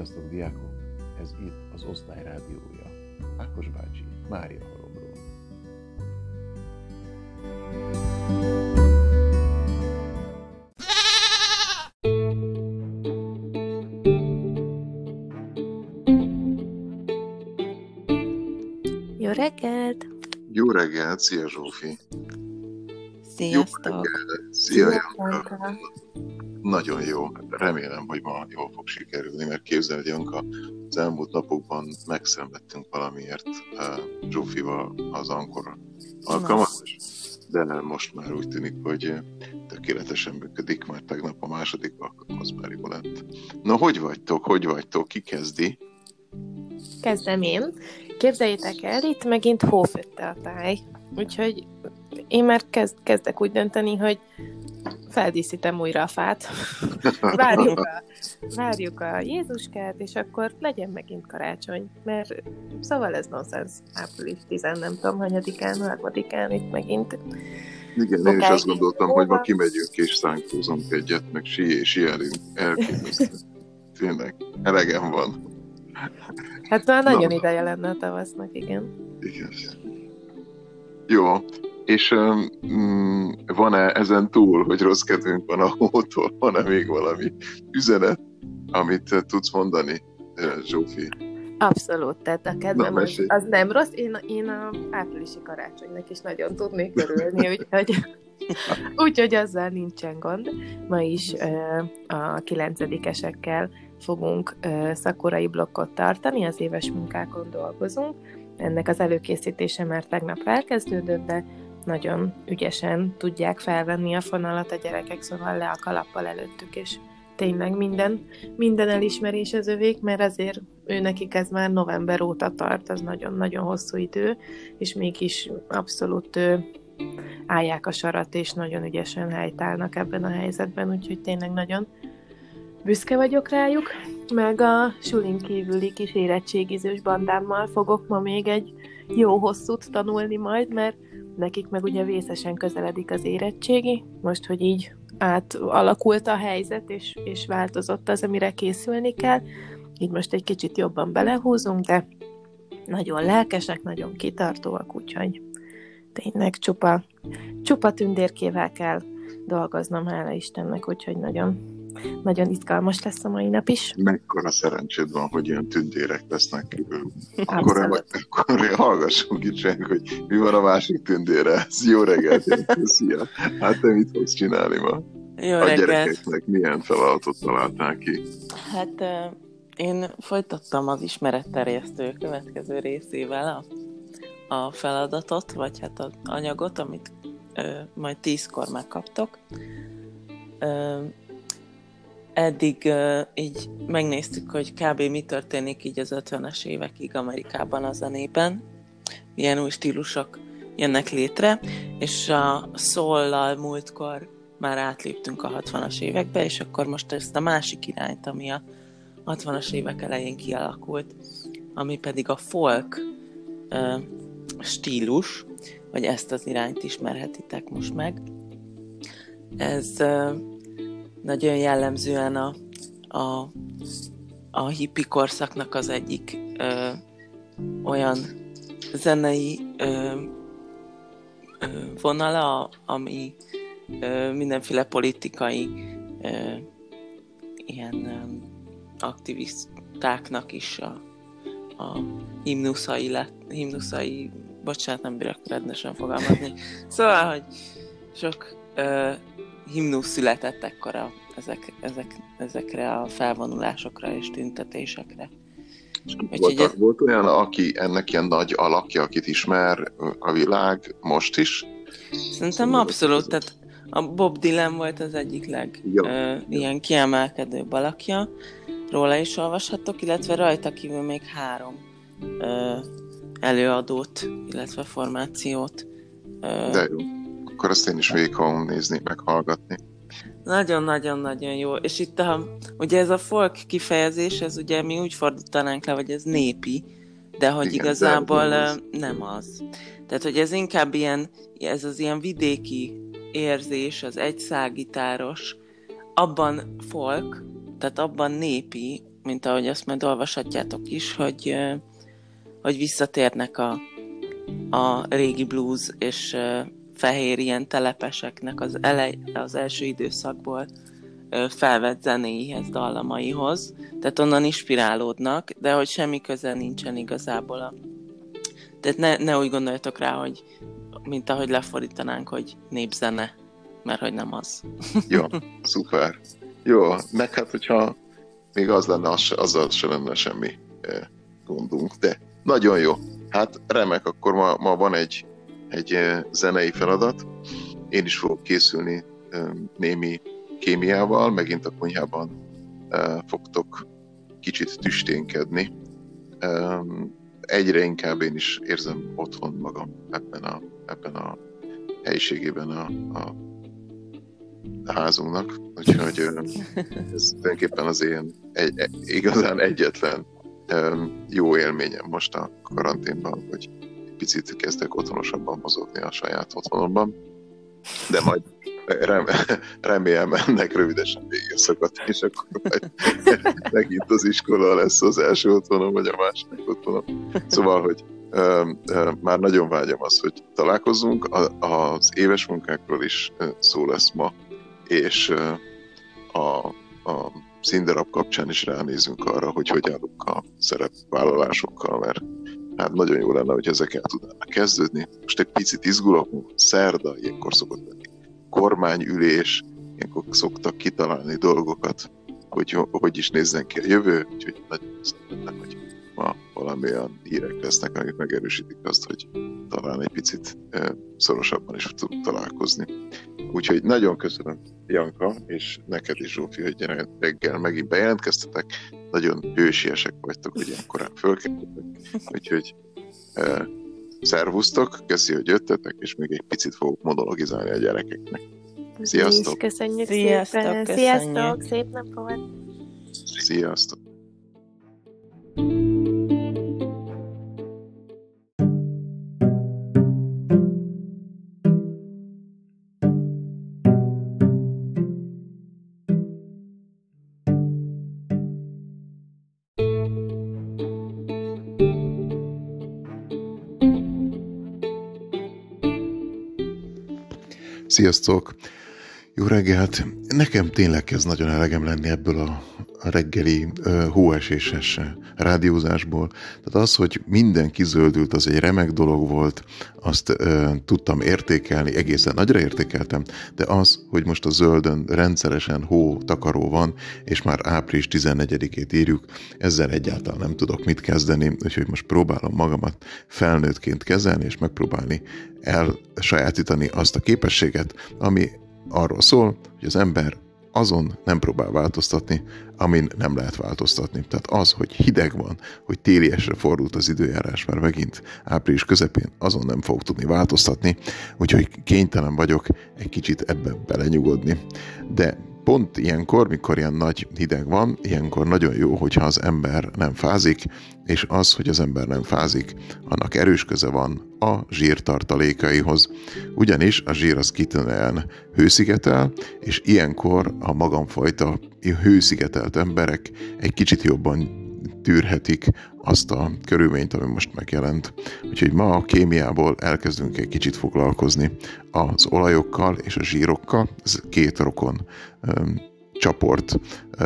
Sziasztok, diákok! Ez itt az Osztály Rádiója. Ákos bácsi, Mária Halomról. Jó reggelt! Jó reggelt, szia Zsófi! Sziasztok! Jó reggelt, szia Szia, Janka! Nagyon jó, remélem, hogy ma jól fog sikerülni, mert képzeld, Janka, az elmúlt napokban megszenvedtünk valamiért uh, Zsófival az Ankor alkalmazás, de most már úgy tűnik, hogy tökéletesen működik, mert tegnap a második alkalmaz már jó lett. Na, hogy vagytok, hogy vagytok, ki kezdi? Kezdem én. Képzeljétek el, itt megint hófötte a táj. Úgyhogy én már kezd, kezdek úgy dönteni, hogy feldíszítem újra a fát. Várjuk a, várjuk a Jézuskát, és akkor legyen megint karácsony. Mert szóval ez nonsens. Április 10, nem tudom, hanyadikán, harmadikán itt megint. Igen, én is azt gondoltam, hogy ma kimegyünk és szánkózunk egyet, meg si sielünk. Elképesztő. Tényleg, elegem van. Hát már nagyon Na. ideje lenne a tavasznak, igen. Igen. Jó, és um, van-e ezen túl, hogy rossz kedvünk van a hótól, van-e még valami üzenet, amit tudsz mondani, Zsófi? Abszolút, tehát a kedvem Na, az, nem rossz. Én, én a áprilisi karácsonynak is nagyon tudnék örülni, úgyhogy, úgyhogy azzal nincsen gond. Ma is a kilencedikesekkel fogunk szakorai blokkot tartani, az éves munkákon dolgozunk. Ennek az előkészítése már tegnap elkezdődött, de nagyon ügyesen tudják felvenni a fonalat a gyerekek, szóval le a kalappal előttük, és tényleg minden, minden elismerés az övék, mert azért ő nekik ez már november óta tart, az nagyon-nagyon hosszú idő, és mégis abszolút ő, állják a sarat, és nagyon ügyesen helytállnak ebben a helyzetben, úgyhogy tényleg nagyon büszke vagyok rájuk, meg a sulin kívüli kis érettségizős bandámmal fogok ma még egy jó hosszút tanulni majd, mert nekik meg ugye vészesen közeledik az érettségi, most, hogy így átalakult a helyzet, és, és változott az, amire készülni kell, így most egy kicsit jobban belehúzunk, de nagyon lelkesek, nagyon kitartóak, úgyhogy tényleg csupa, csupa tündérkével kell dolgoznom, hála Istennek, úgyhogy nagyon, nagyon izgalmas lesz a mai nap is. Mekkora szerencséd van, hogy ilyen tündérek lesznek. Akkor, Abszolút. akkor hallgassunk itt senki, hogy mi van a másik tündére. Ez jó reggelt, szia. Hát te mit fogsz csinálni ma? Jó A reggelt! gyerekeknek milyen feladatot találtál ki? Hát én folytattam az ismeretterjesztő következő részével a, a feladatot, vagy hát az anyagot, amit ö, majd tízkor megkaptok. Ö, eddig ö, így megnéztük, hogy kb. mi történik így az 50-es évekig Amerikában a zenében, milyen új stílusok jönnek létre, és a soul múltkor már átléptünk a 60-as évekbe, és akkor most ezt a másik irányt, ami a 60-as évek elején kialakult, ami pedig a folk ö, stílus, vagy ezt az irányt ismerhetitek most meg. Ez ö, nagyon jellemzően a, a, a hippi korszaknak az egyik ö, olyan zenei ö, ö, vonala, ami ö, mindenféle politikai ö, ilyen ö, aktivistáknak is a, a himnuszai, lett, himnuszai, bocsánat, nem bírok rendesen fogalmazni. Szóval, hogy sok ö, himnusz született ekkora ezek, ezek, ezekre a felvonulásokra és tüntetésekre. Úgyhogy Volt, ez- volt olyan, aki ennek ilyen nagy alakja, akit ismer a világ most is? Szerintem abszolút, tehát a Bob Dylan volt az egyik leg Jó, ö, ilyen kiemelkedő alakja, róla is olvashattok, illetve rajta kívül még három ö, előadót, illetve formációt. Ö, De jó. Akkor azt én is végig fogom nézni, meg hallgatni. Nagyon-nagyon-nagyon jó. És itt a, ugye ez a folk kifejezés, ez ugye mi úgy fordítanánk le, hogy ez népi, de hogy Igen, igazából de az. nem az. Tehát, hogy ez inkább ilyen, ez az ilyen vidéki érzés, az egyszágitáros, abban folk, tehát abban népi, mint ahogy azt majd olvashatjátok is, hogy, hogy visszatérnek a, a régi blues és fehér ilyen telepeseknek az, elej, az első időszakból felvett zenéihez, dallamaihoz, tehát onnan inspirálódnak, de hogy semmi köze nincsen igazából a... Tehát ne, ne úgy gondoljatok rá, hogy mint ahogy lefordítanánk, hogy népzene, mert hogy nem az. Jó, szuper. Jó, meg hát, hogyha még az lenne, az, azzal se lenne semmi gondunk, de nagyon jó. Hát remek, akkor ma, ma van egy, egy zenei feladat. Én is fogok készülni némi kémiával, megint a konyhában fogtok kicsit tüsténkedni. Egyre inkább én is érzem otthon magam ebben a, ebben a helyiségében a, a házunknak, úgyhogy ez tulajdonképpen az én egy, egy, igazán egyetlen jó élményem most a karanténban, hogy picit kezdek otthonosabban mozogni a saját otthonomban, de majd rem, remélem ennek rövidesen vége szakadt, és akkor majd megint az iskola lesz az első otthonom, vagy a második otthonom. Szóval, hogy ö, ö, már nagyon vágyom azt, hogy találkozzunk. A, az éves munkákról is szó lesz ma, és a, a színdarab kapcsán is ránézünk arra, hogy hogy állunk a szerepvállalásokkal, mert hát nagyon jó lenne, hogy ezek el tudnának kezdődni. Most egy picit izgulok, szerda, ilyenkor szokott lenni kormányülés, ilyenkor szoktak kitalálni dolgokat, hogy hogy is nézzen ki a jövő, úgyhogy nagyon szeretném, hogy ma valamilyen hírek lesznek, amik megerősítik azt, hogy talán egy picit szorosabban is tudunk találkozni. Úgyhogy nagyon köszönöm, Janka, és neked is, Zsófi, hogy reggel megint bejelentkeztetek. Nagyon hősiesek vagytok, hogy ilyen korán fölkeltetek. Úgyhogy eh, szervusztok, köszi, hogy jöttetek, és még egy picit fogok monologizálni a gyerekeknek. Sziasztok! Köszönjük Sziasztok, szépen! köszönjük. Sziasztok! Szép napot! Sziasztok! Sziasztok! Jó reggelt! Nekem tényleg kezd nagyon elegem lenni ebből a reggeli hóeséses rádiózásból. Tehát az, hogy minden kizöldült, az egy remek dolog volt, azt tudtam értékelni, egészen nagyra értékeltem, de az, hogy most a zöldön rendszeresen hó takaró van, és már április 14-ét írjuk, ezzel egyáltalán nem tudok mit kezdeni, úgyhogy most próbálom magamat felnőttként kezelni, és megpróbálni elsajátítani azt a képességet, ami arról szól, hogy az ember azon nem próbál változtatni, amin nem lehet változtatni. Tehát az, hogy hideg van, hogy téliesre fordult az időjárás már megint április közepén, azon nem fog tudni változtatni, úgyhogy kénytelen vagyok egy kicsit ebbe belenyugodni. De pont ilyenkor, mikor ilyen nagy hideg van, ilyenkor nagyon jó, hogyha az ember nem fázik, és az, hogy az ember nem fázik, annak erős köze van a zsír tartalékaihoz. Ugyanis a zsír az kitűnően hőszigetel, és ilyenkor a magamfajta hőszigetelt emberek egy kicsit jobban tűrhetik azt a körülményt, ami most megjelent. Úgyhogy ma a kémiából elkezdünk egy kicsit foglalkozni az olajokkal és a zsírokkal. Ez két rokon csoport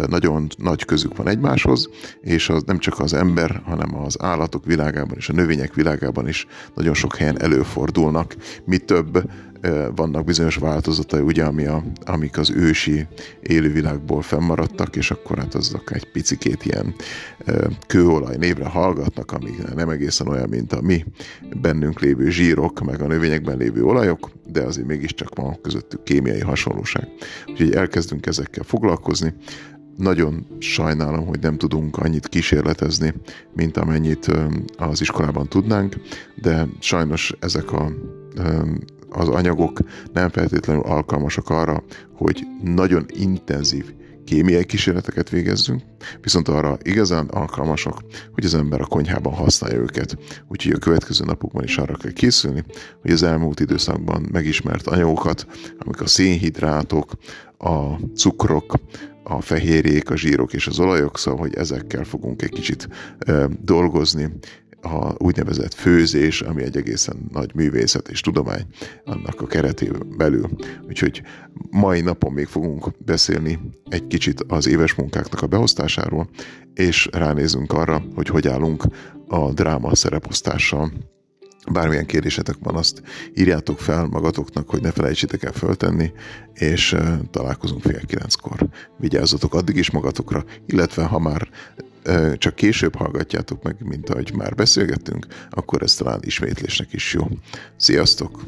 nagyon nagy közük van egymáshoz, és az nem csak az ember, hanem az állatok világában és a növények világában is nagyon sok helyen előfordulnak. Mi több, vannak bizonyos változatai, ugye, ami a, amik az ősi élővilágból fennmaradtak, és akkor hát azok egy picikét ilyen kőolaj névre hallgatnak, ami nem egészen olyan, mint a mi bennünk lévő zsírok, meg a növényekben lévő olajok, de azért mégiscsak van közöttük kémiai hasonlóság. Úgyhogy elkezdünk ezekkel foglalkozni. Nagyon sajnálom, hogy nem tudunk annyit kísérletezni, mint amennyit az iskolában tudnánk, de sajnos ezek a az anyagok nem feltétlenül alkalmasak arra, hogy nagyon intenzív kémiai kísérleteket végezzünk, viszont arra igazán alkalmasak, hogy az ember a konyhában használja őket. Úgyhogy a következő napokban is arra kell készülni, hogy az elmúlt időszakban megismert anyagokat, amik a szénhidrátok, a cukrok, a fehérjék, a zsírok és az olajok, szóval, hogy ezekkel fogunk egy kicsit dolgozni, a úgynevezett főzés, ami egy egészen nagy művészet és tudomány annak a keretében belül. Úgyhogy mai napon még fogunk beszélni egy kicsit az éves munkáknak a beosztásáról, és ránézünk arra, hogy hogy állunk a dráma szereposztással. Bármilyen kérdésetek van, azt írjátok fel magatoknak, hogy ne felejtsétek el föltenni, és találkozunk fél kilenckor. Vigyázzatok addig is magatokra, illetve ha már csak később hallgatjátok meg, mint ahogy már beszélgettünk, akkor ez talán ismétlésnek is jó. Sziasztok!